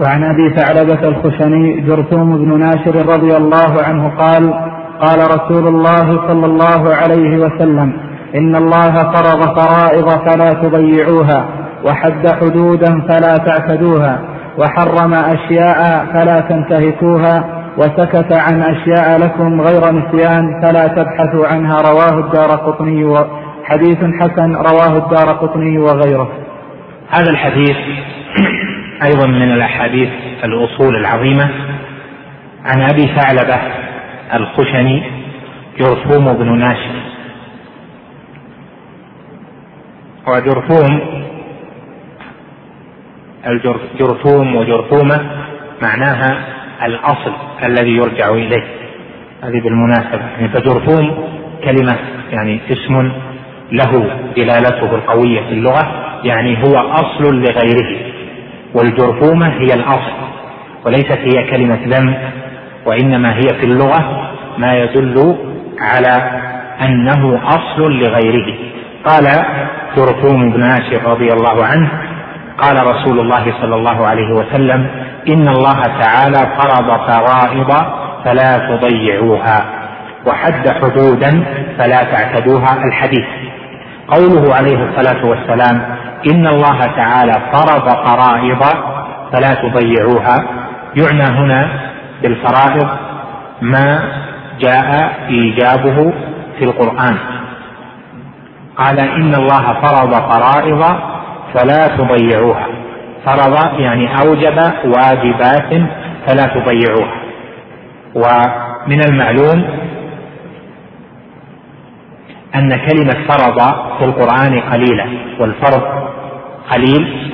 وعن أبي ثعلبه الخشني جرثوم بن ناشر رضي الله عنه قال قال رسول الله صلى الله عليه وسلم إن الله فرض فرائض فلا تضيعوها وحد حدودا فلا تعتدوها وحرم أشياء فلا تنتهكوها وسكت عن أشياء لكم غير نسيان فلا تبحثوا عنها رواه الدار قطني حديث حسن رواه الدار قطني وغيره. هذا الحديث أيضا من الأحاديث الأصول العظيمة. عن أبي ثعلبة الخشني جرثوم بن ناشر. وجرثوم الجرثوم وجرثومة معناها الأصل الذي يرجع إليه. هذه بالمناسبة. يعني فجرثوم كلمة يعني اسم له دلالته القوية في اللغة يعني هو أصل لغيره. والجرثومة هي الأصل وليست هي كلمة ذم وإنما هي في اللغة ما يدل على أنه أصل لغيره. قال جرثوم بن ناشر رضي الله عنه قال رسول الله صلى الله عليه وسلم إن الله تعالى فرض فرائض فلا تضيعوها وحد حدودا فلا تعتدوها الحديث. قوله عليه الصلاة والسلام إن الله تعالى فرض فرائض فلا تضيعوها. يعنى هنا بالفرائض ما جاء إيجابه في القرآن. قال إن الله فرض فرائض فلا تضيعوها. فرض يعني أوجب واجبات فلا تضيعوها. ومن المعلوم أن كلمة فرض في القرآن قليلة والفرض قليل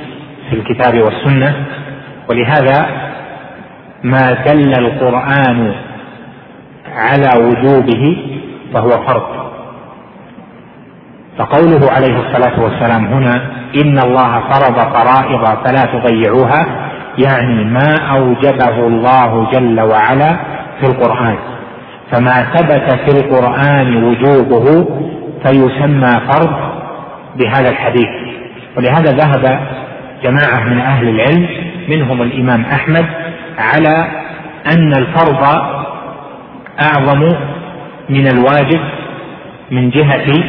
في الكتاب والسنة. ولهذا ما دل القرآن على وجوبه فهو فرض. فقوله عليه الصلاة والسلام هنا إن الله فرض فرائض فلا تضيعوها يعني ما أوجبه الله جل وعلا في القرآن. فما ثبت في القرآن وجوبه فيسمى فرض بهذا الحديث. ولهذا ذهب جماعة من أهل العلم منهم الإمام أحمد على أن الفرض أعظم من الواجب من جهة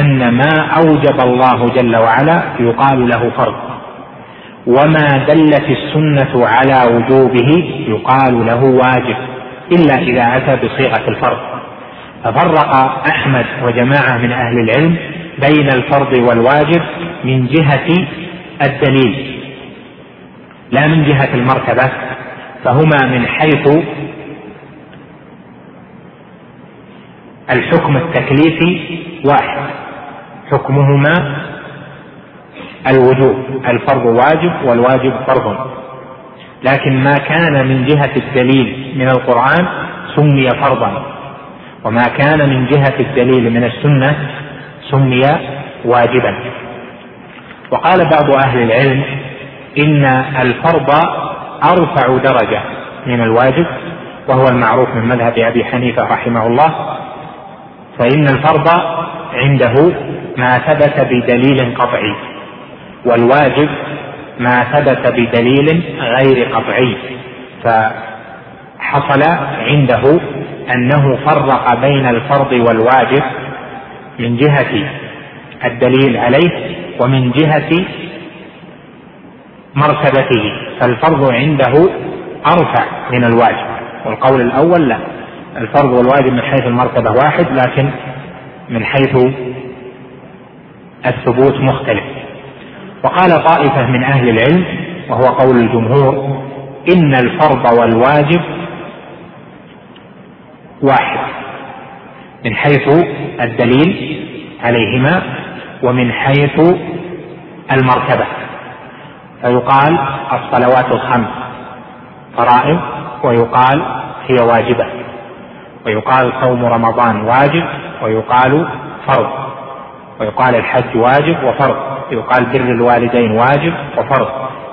أن ما أوجب الله جل وعلا يقال له فرض. وما دلت السنة على وجوبه يقال له واجب. إلا إذا أتى بصيغة الفرض. ففرق أحمد وجماعة من أهل العلم بين الفرض والواجب من جهة الدليل لا من جهة المرتبة فهما من حيث الحكم التكليفي واحد حكمهما الوجوب الفرض واجب والواجب فرض. لكن ما كان من جهة الدليل من القرآن سمي فرضا. وما كان من جهة الدليل من السنة سمي واجبا. وقال بعض أهل العلم إن الفرض أرفع درجة من الواجب وهو المعروف من مذهب أبي حنيفة رحمه الله فإن الفرض عنده ما ثبت بدليل قطعي والواجب ما ثبت بدليل غير قطعي فحصل عنده أنه فرق بين الفرض والواجب من جهة الدليل عليه ومن جهة مرتبته فالفرض عنده أرفع من الواجب. والقول الأول لا الفرض والواجب من حيث المرتبة واحد لكن من حيث الثبوت مختلف. وقال طائفة من أهل العلم وهو قول الجمهور إن الفرض والواجب واحد من حيث الدليل عليهما ومن حيث المرتبة. فيقال الصلوات الخمس فرائض ويقال هي واجبة. ويقال صوم رمضان واجب ويقال فرض. ويقال الحج واجب وفرض. يقال بر الوالدين واجب وفرض.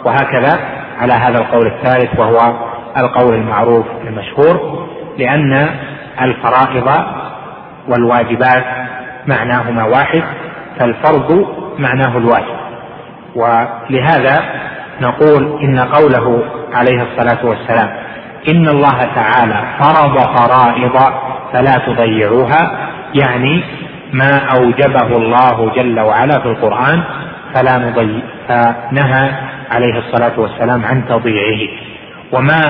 وهكذا على هذا القول الثالث وهو القول المعروف المشهور لأن الفرائض والواجبات معناهما واحد فالفرض معناه الواجب. ولهذا نقول إن قوله عليه الصلاة والسلام إن الله تعالى فرض فرائض فلا تضيعوها يعني ما أوجبه الله جل وعلا في القرآن فلا نضيع فنهى عليه الصلاة والسلام عن تضييعه. وما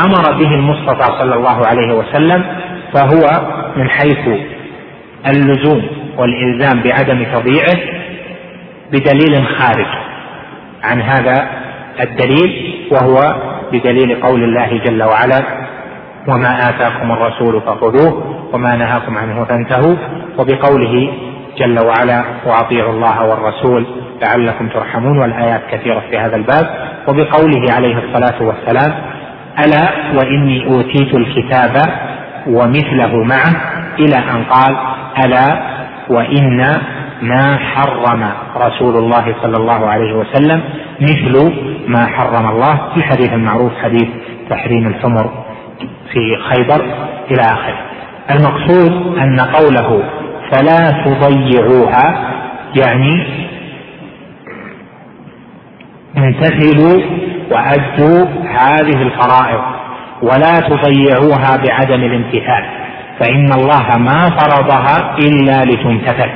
أمر به المصطفى صلى الله عليه وسلم فهو من حيث اللزوم والإلزام بعدم تضييعه بدليل خارج عن هذا الدليل وهو بدليل قول الله جل وعلا وما آتاكم الرسول فخذوه وما نهاكم عنه فانتهوا. وبقوله جل وعلا وأطيعوا الله والرسول لعلكم ترحمون والآيات كثيرة في هذا الباب. وبقوله عليه الصلاة والسلام ألا وإني أوتيت الكتاب ومثله معه إلى أن قال ألا وإن ما حرم رسول الله صلى الله عليه وسلم مثل ما حرم الله في الحديث المعروف حديث تحريم الحمر في خيبر إلى آخره. المقصود أن قوله فلا تضيعوها. يعني امتثلوا وأدوا هذه الفرائض ولا تضيعوها بعدم الامتثال فإن الله ما فرضها إلا لتمتثل.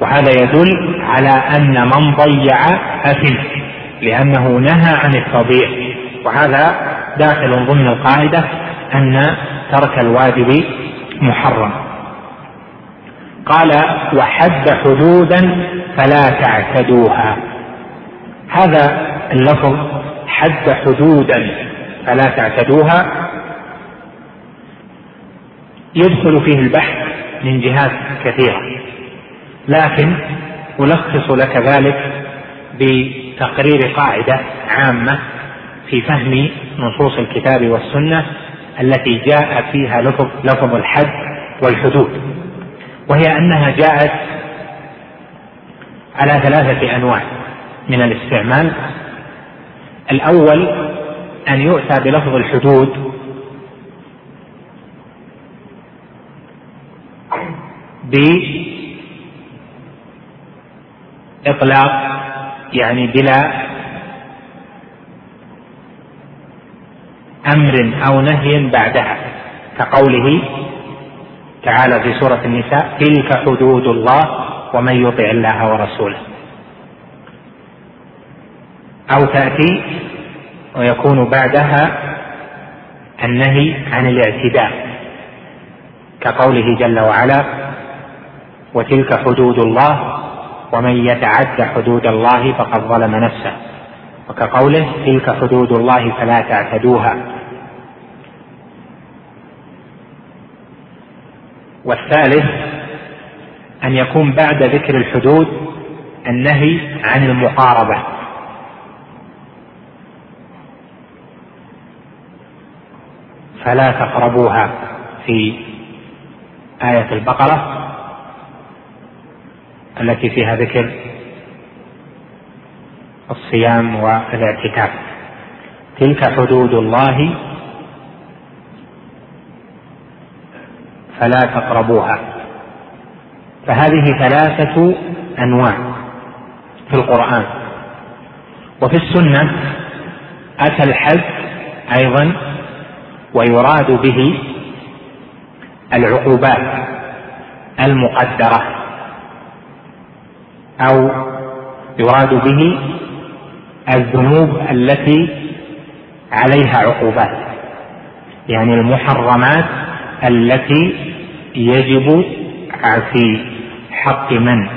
وهذا يدل على أن من ضيع أثم لأنه نهى عن التضييع. وهذا داخل ضمن القاعدة أن ترك الواجب محرم. قال وحد حدودا فلا تعتدوها. هذا اللفظ حد حدودا فلا تعتدوها. يدخل فيه البحث من جهات كثيرة لكن ألخص لك ذلك بتقرير قاعدة عامة في فهم نصوص الكتاب والسنة التي جاء فيها لفظ لفظ الحد والحدود. وهي أنها جاءت على ثلاثة أنواع من الاستعمال. الأول أن يؤتى بلفظ الحدود. بإطلاق يعني بلا أمر أو نهي بعدها كقوله تعالى في سورة النساء تلك حدود الله ومن يطع الله ورسوله. أو تأتي ويكون بعدها النهي عن الاعتداء كقوله جل وعلا وتلك حدود الله ومن يتعد حدود الله فقد ظلم نفسه. وكقوله تلك حدود الله فلا تعتدوها. والثالث أن يكون بعد ذكر الحدود النهي عن المقاربة. فلا تقربوها في آية البقرة التي فيها ذكر الصيام والاعتكاف تلك حدود الله فلا تقربوها. فهذه ثلاثة أنواع في القرآن. وفي السنة أتى الحد أيضا ويراد به العقوبات المقدرة أو يراد به الذنوب التي عليها عقوبات يعني المحرمات التي يجب في حق من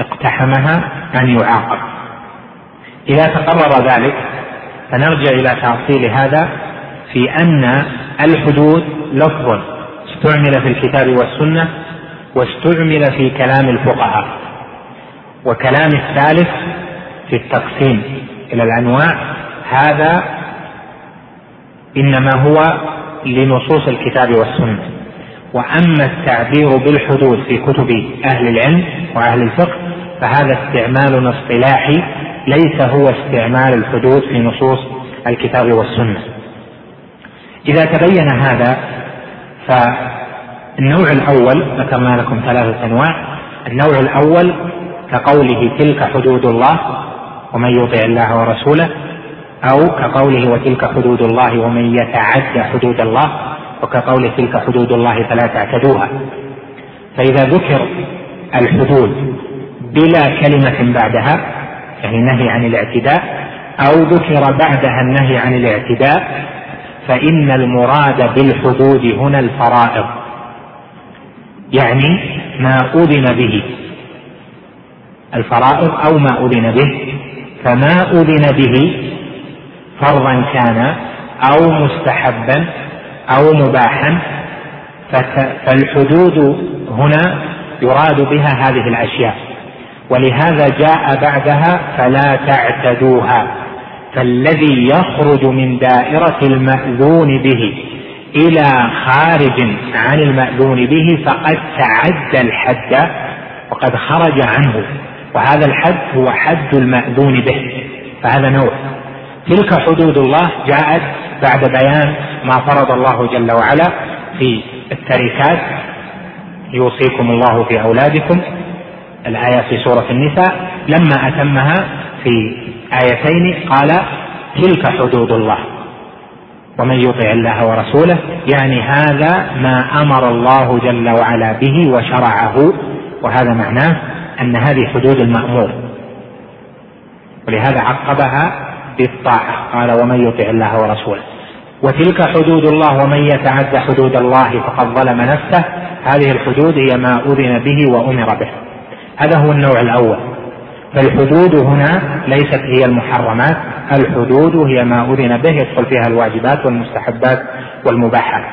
اقتحمها أن يعاقب. إذا تقرر ذلك فنرجع إلى تأصيل هذا في أن الحدود لفظ استعمل في الكتاب والسنة واستعمل في كلام الفقهاء. وكلام الثالث في التقسيم إلى الأنواع هذا إنما هو لنصوص الكتاب والسنة. وأما التعبير بالحدود في كتب أهل العلم وأهل الفقه فهذا استعمال اصطلاحي ليس هو استعمال الحدود في نصوص الكتاب والسنة. إذا تبين هذا فالنوع الأول ذكرنا لكم ثلاثة أنواع. النوع الأول كقوله تلك حدود الله ومن يطع الله ورسوله أو كقوله وتلك حدود الله ومن يتعد حدود الله. وكقوله تلك حدود الله فلا تعتدوها. فإذا ذكر الحدود بلا كلمة بعدها يعني النهي عن الاعتداء أو ذكر بعدها النهي عن الاعتداء فإن المراد بالحدود هنا الفرائض. يعني ما أذن به. الفرائض أو ما أذن به. فما أذن به فرضا كان أو مستحبا أو مباحا فالحدود هنا يراد بها هذه الأشياء. ولهذا جاء بعدها فلا تعتدوها فالذي يخرج من دائرة المأذون به إلى خارج عن المأذون به فقد تعدى الحد وقد خرج عنه. وهذا الحد هو حد المأذون به فهذا نوع. تلك حدود الله جاءت بعد بيان ما فرض الله جل وعلا في التركات. يوصيكم الله في أولادكم. الآية في سورة النساء. لما أتمها في آيتين قال تلك حدود الله. ومن يطع الله ورسوله يعني هذا ما أمر الله جل وعلا به وشرعه. وهذا معناه أن هذه حدود المأمور. ولهذا عقبها بالطاعة. قال ومن يطع الله ورسوله. وتلك حدود الله ومن يتعد حدود الله فقد ظلم نفسه. هذه الحدود هي ما أذن به وأمر به. هذا هو النوع الأول. فالحدود هنا ليست هي المحرمات الحدود هي ما أذن به يدخل فيها الواجبات والمستحبات والمباحات.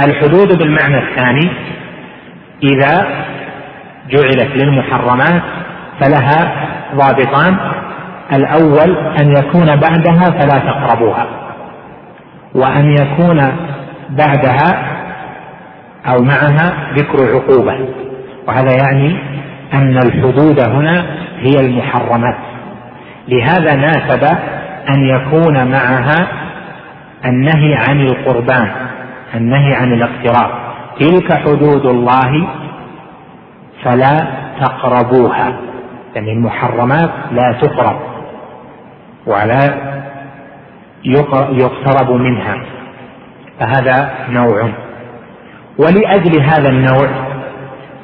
الحدود بالمعنى الثاني إذا جعلت للمحرمات فلها ضابطان الأول أن يكون بعدها فلا تقربوها وأن يكون بعدها أو معها ذكر عقوبة وهذا يعني أن الحدود هنا هي المحرمات. لهذا ناسب أن يكون معها النهي عن القربان النهي عن الاقتراب. تلك حدود الله فلا تقربوها يعني المحرمات لا تقرب. ولا يقترب منها. فهذا نوع. ولأجل هذا النوع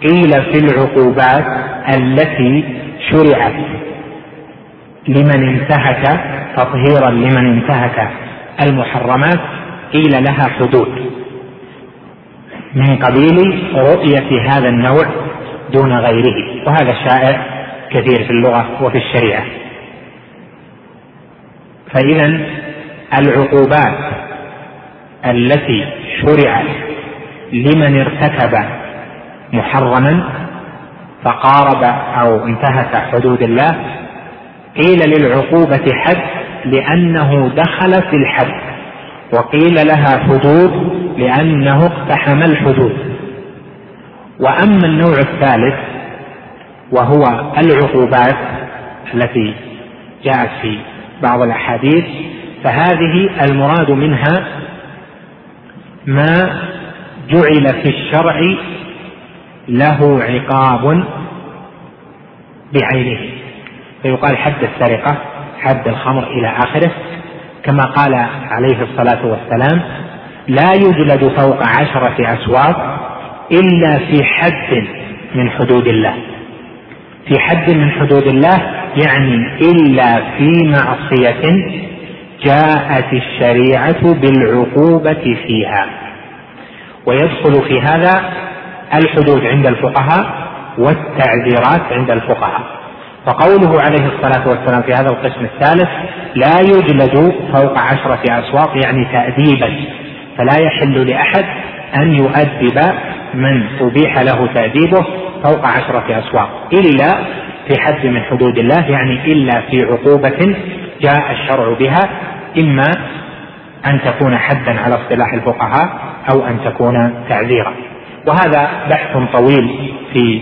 قيل في العقوبات التي شرعت لمن انتهك تطهيرا لمن انتهك المحرمات قيل لها حدود. من قبيل رؤية هذا النوع دون غيره. وهذا شائع كثير في اللغة وفي الشريعة. فإذا العقوبات التي شرعت لمن ارتكب محرما فقارب أو انتهك حدود الله قيل للعقوبة حد لأنه دخل في الحد وقيل لها حدود لأنه اقتحم الحدود. وأما النوع الثالث وهو العقوبات التي جاءت في بعض الأحاديث فهذه المراد منها ما جعل في الشرع له عقاب بعينه. فيقال حد السرقة حد الخمر إلى آخره. كما قال عليه الصلاة والسلام لا يجلد فوق عشرة أسواق إلا في حد من حدود الله. في حد من حدود الله يعني إلا في معصية جاءت الشريعة بالعقوبة فيها. ويدخل في هذا الحدود عند الفقهاء والتعذيرات عند الفقهاء. فقوله عليه الصلاة والسلام في هذا القسم الثالث لا يجلد فوق عشرة أسواق يعني تأديبا فلا يحل لأحد أن يؤدب من أبيح له تأديبه فوق عشرة أسواق إلا في حد من حدود الله يعني إلا في عقوبة جاء الشرع بها إما أن تكون حدا على اصطلاح الفقهاء أو أن تكون تعذيرا. وهذا بحث طويل في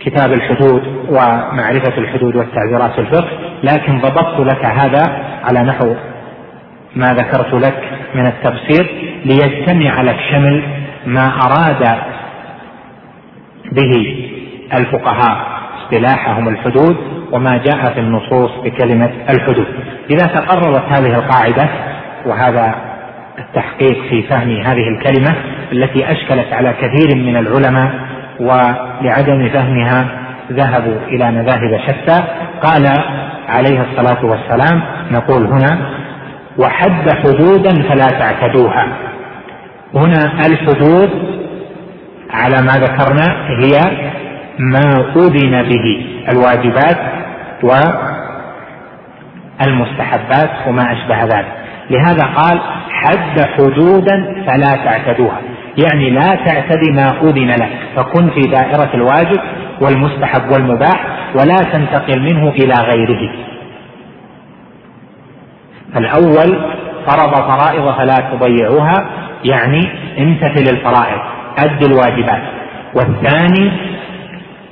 كتاب الحدود ومعرفة الحدود والتعبيرات في الفقه لكن ضبطت لك هذا على نحو ما ذكرت لك من التفسير ليجتمع لك شمل ما أراد به الفقهاء اصطلاحهم الحدود وما جاء في النصوص بكلمة الحدود. إذا تقررت هذه القاعدة وهذا التحقيق في فهم هذه الكلمة التي أشكلت على كثير من العلماء ولعدم فهمها ذهبوا إلى مذاهب شتى قال عليه الصلاة والسلام نقول هنا وحد حدودا فلا تعتدوها هنا الحدود على ما ذكرنا هي ما أذن به الواجبات والمستحبات وما أشبه ذلك. لهذا قال حد حدودا فلا تعتدوها. يعني لا تعتدي ما أذن لك فكن في دائرة الواجب والمستحب والمباح ولا تنتقل منه إلى غيره. الأول فرض فرائض فلا تضيعوها يعني امتثل الفرائض أد الواجبات. والثاني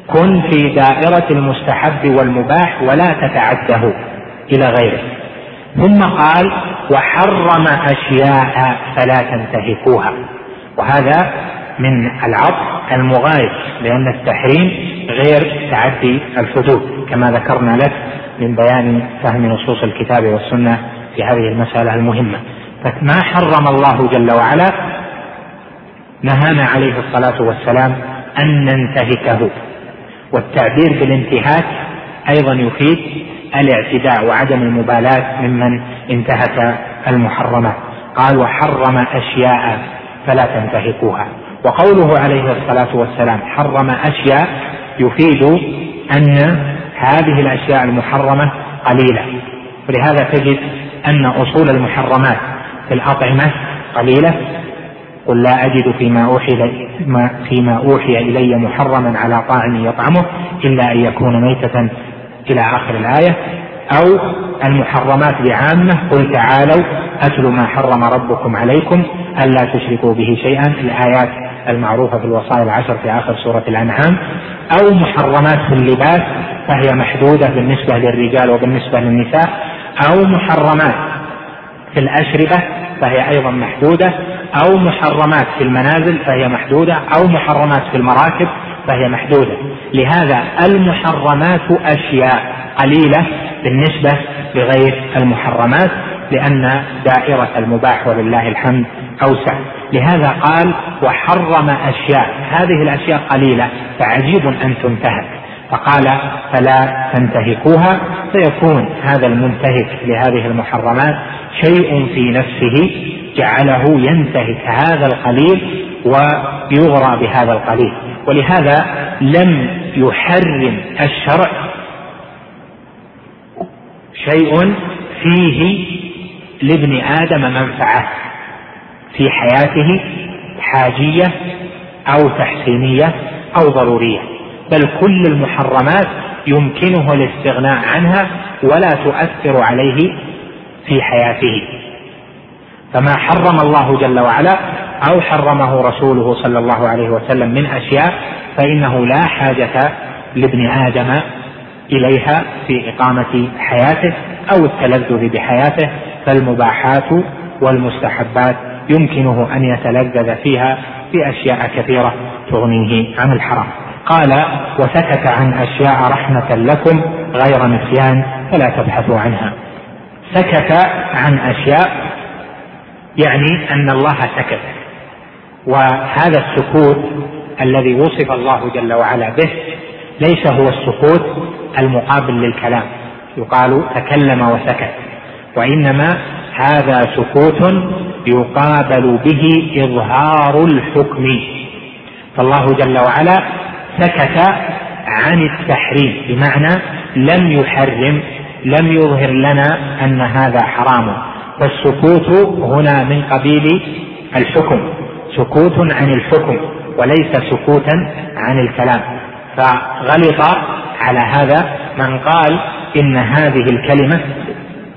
كن في دائرة المستحب والمباح ولا تتعده إلى غيره. ثم قال وحرم أشياء فلا تنتهكوها. وهذا من العطف المغاير لأن التحريم غير تعدي الحدود كما ذكرنا لك من بيان فهم نصوص الكتاب والسنة في هذه المسألة المهمة. فما حرم الله جل وعلا نهانا عليه الصلاة والسلام أن ننتهكه. والتعبير بالانتهاك أيضا يفيد الاعتداء وعدم المبالاة ممن انتهك المحرمات قال وحرم أشياء فلا تنتهكوها. وقوله عليه الصلاة والسلام حرم أشياء يفيد أن هذه الأشياء المحرمة قليلة. ولهذا تجد أن أصول المحرمات في الأطعمة قليلة؟ قل لا أجد فيما أوحي فيما أوحي إلي محرما على طاعم يطعمه إلا أن يكون ميتة إلى آخر الآية. أو المحرمات بعامة قل تعالوا أتل ما حرم ربكم عليكم ألا تشركوا به شيئا. الآيات المعروفة في الوصايا العشر في آخر سورة الأنعام. أو محرمات في اللباس فهي محدودة بالنسبة للرجال وبالنسبة للنساء. أو محرمات في الأشربة فهي أيضا محدودة أو محرمات في المنازل فهي محدودة أو محرمات في المراكب فهي محدودة. لهذا المحرمات أشياء قليلة بالنسبة لغير المحرمات لأن دائرة المباح ولله الحمد أوسع. لهذا قال وحرم أشياء. هذه الأشياء قليلة فعجيب أن تنتهك. فقال فلا تنتهكوها فيكون هذا المنتهك لهذه المحرمات شيء في نفسه جعله ينتهك هذا القليل ويغرى بهذا القليل. ولهذا لم يحرم الشرع شيء فيه لابن آدم منفعة في حياته حاجية أو تحسينية أو ضرورية. بل كل المحرمات يمكنه الاستغناء عنها ولا تؤثر عليه في حياته. فما حرم الله جل وعلا أو حرمه رسوله صلى الله عليه وسلم من أشياء فإنه لا حاجة لابن آدم إليها في إقامة حياته أو التلذذ بحياته فالمباحات والمستحبات يمكنه أن يتلذذ فيها بأشياء كثيرة تغنيه عن الحرام. قال وسكت عن أشياء رحمة لكم غير نسيان فلا تبحثوا عنها. سكت عن أشياء يعني أن الله سكت. وهذا السكوت الذي وصف الله جل وعلا به ليس هو السكوت المقابل للكلام. يقال تكلم وسكت. وإنما هذا سكوت يقابل به إظهار الحكم. فالله جل وعلا سكت عن التحريم بمعنى لم يحرم لم يظهر لنا أن هذا حرام. فالسكوت هنا من قبيل الحكم سكوت عن الحكم وليس سكوتا عن الكلام. فغلط على هذا من قال إن هذه الكلمة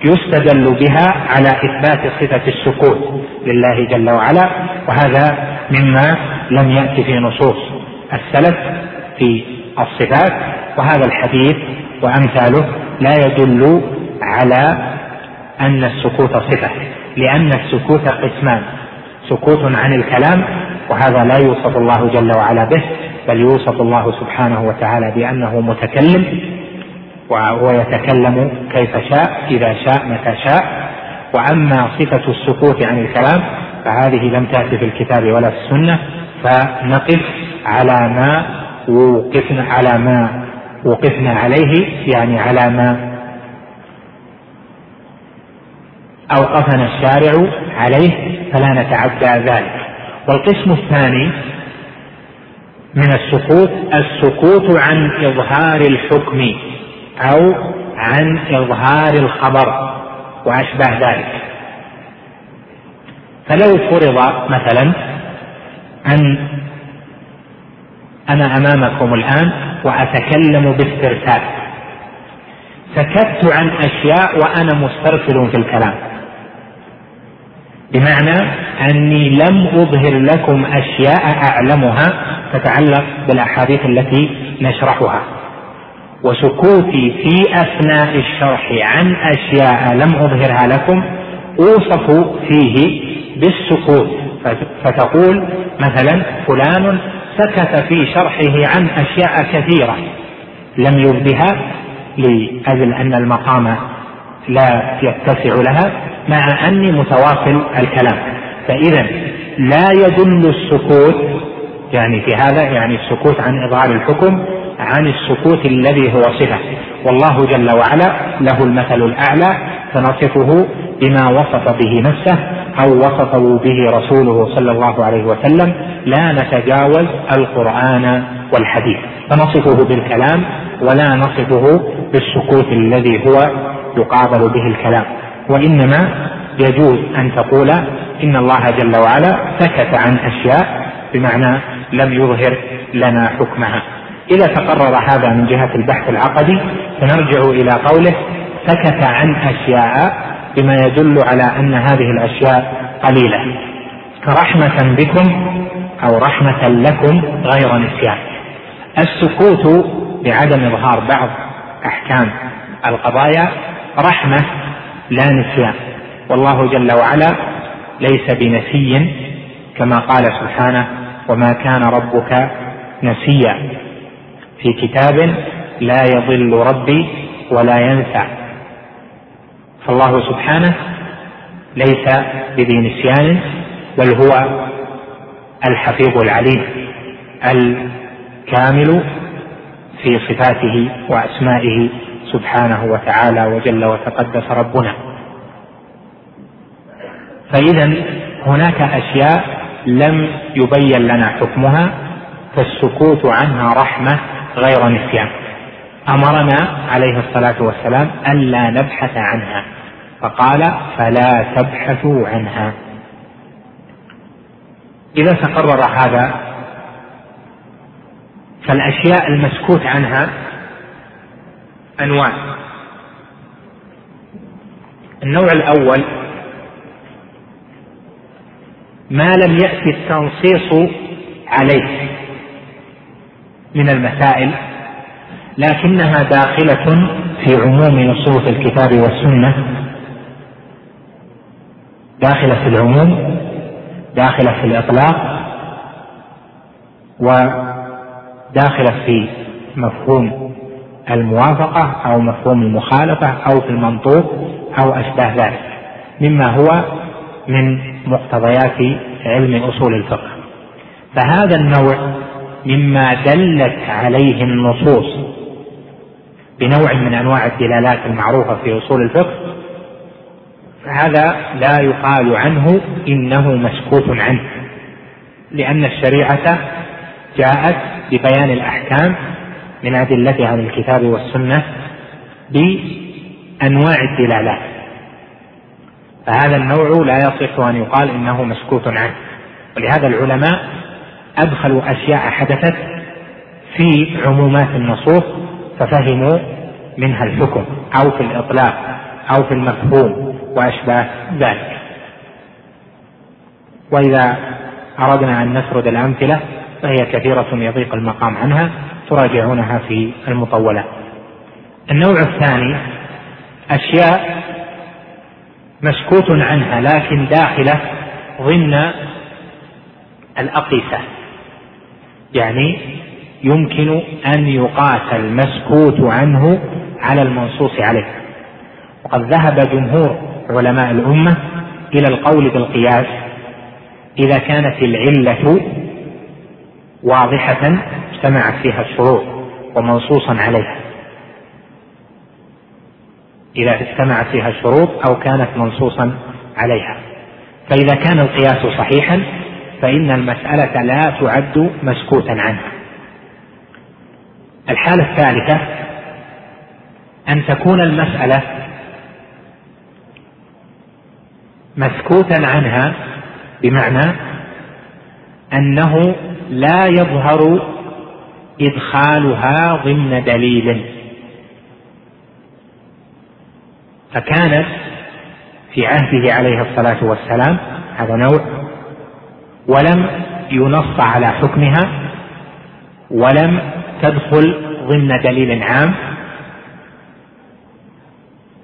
يستدل بها على إثبات صفة السكوت لله جل وعلا وهذا مما لم يأتي في نصوص. السلف في الصفات وهذا الحديث وأمثاله لا يدل على أن السكوت صفة لأن السكوت قسمان سكوت عن الكلام وهذا لا يوصف الله جل وعلا به بل يوصف الله سبحانه وتعالى بأنه متكلم وهو يتكلم كيف شاء إذا شاء متى شاء. وأما صفة السكوت عن الكلام فهذه لم تأتي في الكتاب ولا في السنة فنقف على ما وقفنا على ما وقفنا عليه يعني على ما أوقفنا الشارع عليه فلا نتعدى ذلك. والقسم الثاني من السكوت السكوت عن إظهار الحكم أو عن إظهار الخبر وأشباه ذلك. فلو فرض مثلا أن أنا أمامكم الآن وأتكلم باسترسال. سكت عن أشياء وأنا مسترسل في الكلام. بمعنى أني لم أظهر لكم أشياء أعلمها تتعلق بالأحاديث التي نشرحها. وسكوتي في أثناء الشرح عن أشياء لم أظهرها لكم أوصف فيه بالسكوت. فتقول مثلا فلان سكت في شرحه عن أشياء كثيرة لم يبدها لأجل أن المقام لا يتسع لها مع أني متواصل الكلام. فإذا لا يدل السكوت يعني في هذا يعني السكوت عن إظهار الحكم عن السكوت الذي هو صفة. والله جل وعلا له المثل الأعلى فنصفه بما وصف به نفسه أو وصفه به رسوله صلى الله عليه وسلم لا نتجاوز القرآن والحديث. فنصفه بالكلام ولا نصفه بالسكوت الذي هو يقابل به الكلام. وإنما يجوز أن تقول إن الله جل وعلا سكت عن أشياء بمعنى لم يظهر لنا حكمها. إذا تقرر هذا من جهة البحث العقدي فنرجع إلى قوله سكت عن أشياء بما يدل على أن هذه الأشياء قليلة. رحمة بكم أو رحمة لكم غير نسيان. السكوت بعدم إظهار بعض أحكام القضايا رحمة لا نسيان. والله جل وعلا ليس بنسي كما قال سبحانه وما كان ربك نسيا. في كتاب لا يضل ربي ولا ينسى. فالله سبحانه ليس بذي نسيان بل هو الحفيظ العليم الكامل في صفاته وأسمائه سبحانه وتعالى وجل وتقدس ربنا. فاذا هناك أشياء لم يبين لنا حكمها فالسكوت عنها رحمة غير نسيان. أمرنا عليه الصلاة والسلام الا نبحث عنها. فقال فلا تبحثوا عنها. إذا تقرر هذا فالأشياء المسكوت عنها أنواع. النوع الأول ما لم يأتي التنصيص عليه من المسائل لكنها داخلة في عموم نصوص الكتاب والسنة. داخلة في العموم داخلة في الإطلاق وداخلة في مفهوم الموافقة أو مفهوم المخالفة أو في المنطوق أو أشباه ذلك مما هو من مقتضيات علم أصول الفقه. فهذا النوع مما دلت عليه النصوص بنوع من أنواع الدلالات المعروفة في أصول الفقه فهذا لا يقال عنه إنه مسكوت عنه لأن الشريعة جاءت ببيان الأحكام من ادلتها من الكتاب والسنة بأنواع الدلالات فهذا النوع لا يصح أن يقال إنه مسكوت عنه ولهذا العلماء أدخلوا أشياء حدثت في عمومات النصوص ففهموا منها الحكم أو في الإطلاق أو في المفهوم وأشباه ذلك. وإذا أردنا أن نسرد الأمثلة فهي كثيرة يضيق المقام عنها تراجعونها في المطولات. النوع الثاني أشياء مسكوت عنها لكن داخلة ضمن الأقيسة. يعني يمكن أن يقاس المسكوت عنه على المنصوص عليه. وقد ذهب جمهور علماء الأمة إلى القول بالقياس إذا كانت العلة واضحة اجتمعت فيها الشروط ومنصوصا عليها. إذا اجتمعت فيها الشروط أو كانت منصوصا عليها. فإذا كان القياس صحيحا فإن المسألة لا تعد مسكوتا عنها. الحالة الثالثة أن تكون المسألة مسكوتا عنها بمعنى أنه لا يظهر إدخالها ضمن دليل. فكانت في عهده عليه الصلاة والسلام هذا نوع ولم ينص على حكمها ولم تدخل ضمن دليل عام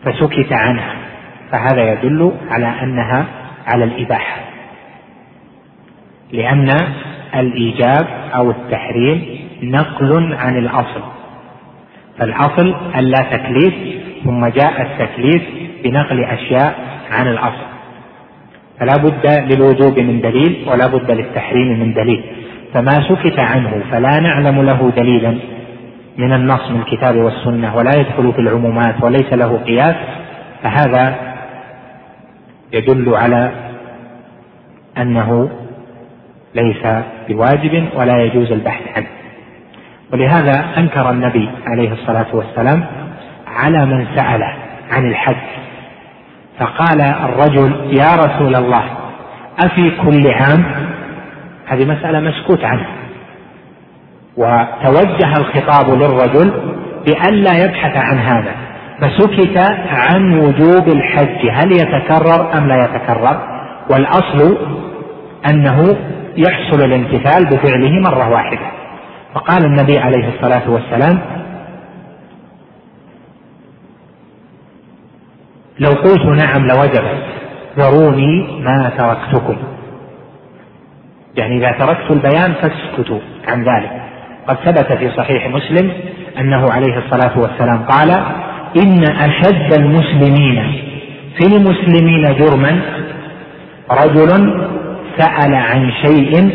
فسكت عنها فهذا يدل على أنها على الإباحة لأن الإيجاب أو التحريم نقل عن الأصل فالأصل ألا تكليف ثم جاء التكليف بنقل أشياء عن الأصل فلا بد للوجوب من دليل ولا بد للتحريم من دليل. فما سكت عنه فلا نعلم له دليلا. من النص من الكتاب والسنة ولا يدخل في العمومات وليس له قياس. فهذا يدل على أنه ليس بواجب ولا يجوز البحث عنه. ولهذا أنكر النبي عليه الصلاة والسلام على من ساله عن الحج. فقال الرجل يا رسول الله أفي كل عام هذه مسألة مسكوت عنها. وتوجه الخطاب للرجل بألا يبحث عن هذا. فسكت عن وجوب الحج. هل يتكرر أم لا يتكرر؟ والأصل أنه يحصل الامتثال بفعله مرة واحدة. فقال النبي عليه الصلاة والسلام لو قلت نعم لوجبت ذروني ما تركتكم. يعني إذا تركت البيان فاسكتوا عن ذلك. قد ثبت في صحيح مسلم أنه عليه الصلاة والسلام قال إن أشد المسلمين في المسلمين جرما رجل سأل عن شيء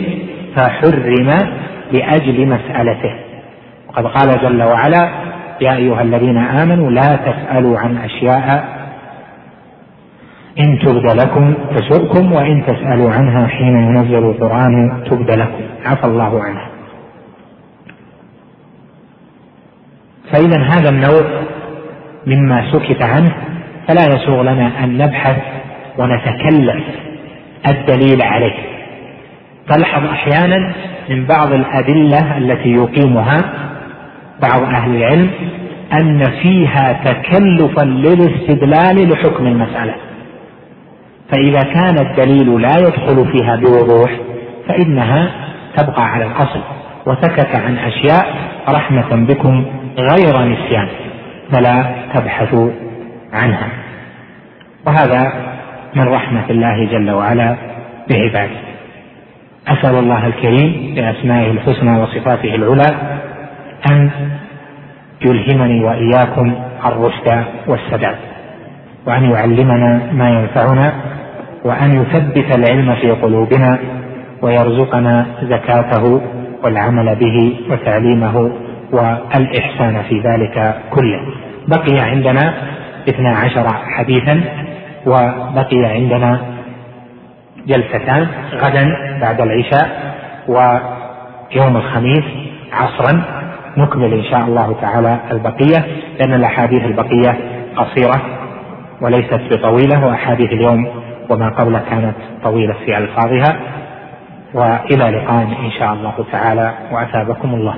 فحرم لأجل مسألته. وقد قال جل وعلا يا أيها الذين آمنوا لا تسألوا عن أشياء إن تبد لكم تسؤكم وإن تسألوا عنها حين ينزل القرآن تبد لكم. عفى الله عنها فإذا هذا النوع مما سكت عنه فلا يسوغ لنا أن نبحث ونتكلف الدليل عليه. تلحظ أحيانا من بعض الأدلة التي يقيمها بعض أهل العلم أن فيها تكلفا للاستدلال لحكم المسألة. فإذا كان الدليل لا يدخل فيها بوضوح فإنها تبقى على الأصل وسكت عن أشياء رحمة بكم غير نسيان فلا تبحثوا عنها. وهذا من رحمة الله جل وعلا بعباده. أسأل الله الكريم بأسمائه الحسنى وصفاته العلى أن يلهمني وإياكم الرشد والسداد وأن يعلمنا ما ينفعنا وأن يثبت العلم في قلوبنا ويرزقنا زكاته والعمل به وتعليمه والإحسان في ذلك كله. بقي عندنا اثنا عشر حديثا وبقي عندنا جلستان غدا بعد العشاء ويوم الخميس عصرا. نكمل إن شاء الله تعالى البقية لأن الأحاديث البقية قصيرة وليست بطويلة وأحاديث اليوم وما قبل كانت طويلة في ألفاظها. وإلى لقاء إن شاء الله تعالى. وأثابكم الله.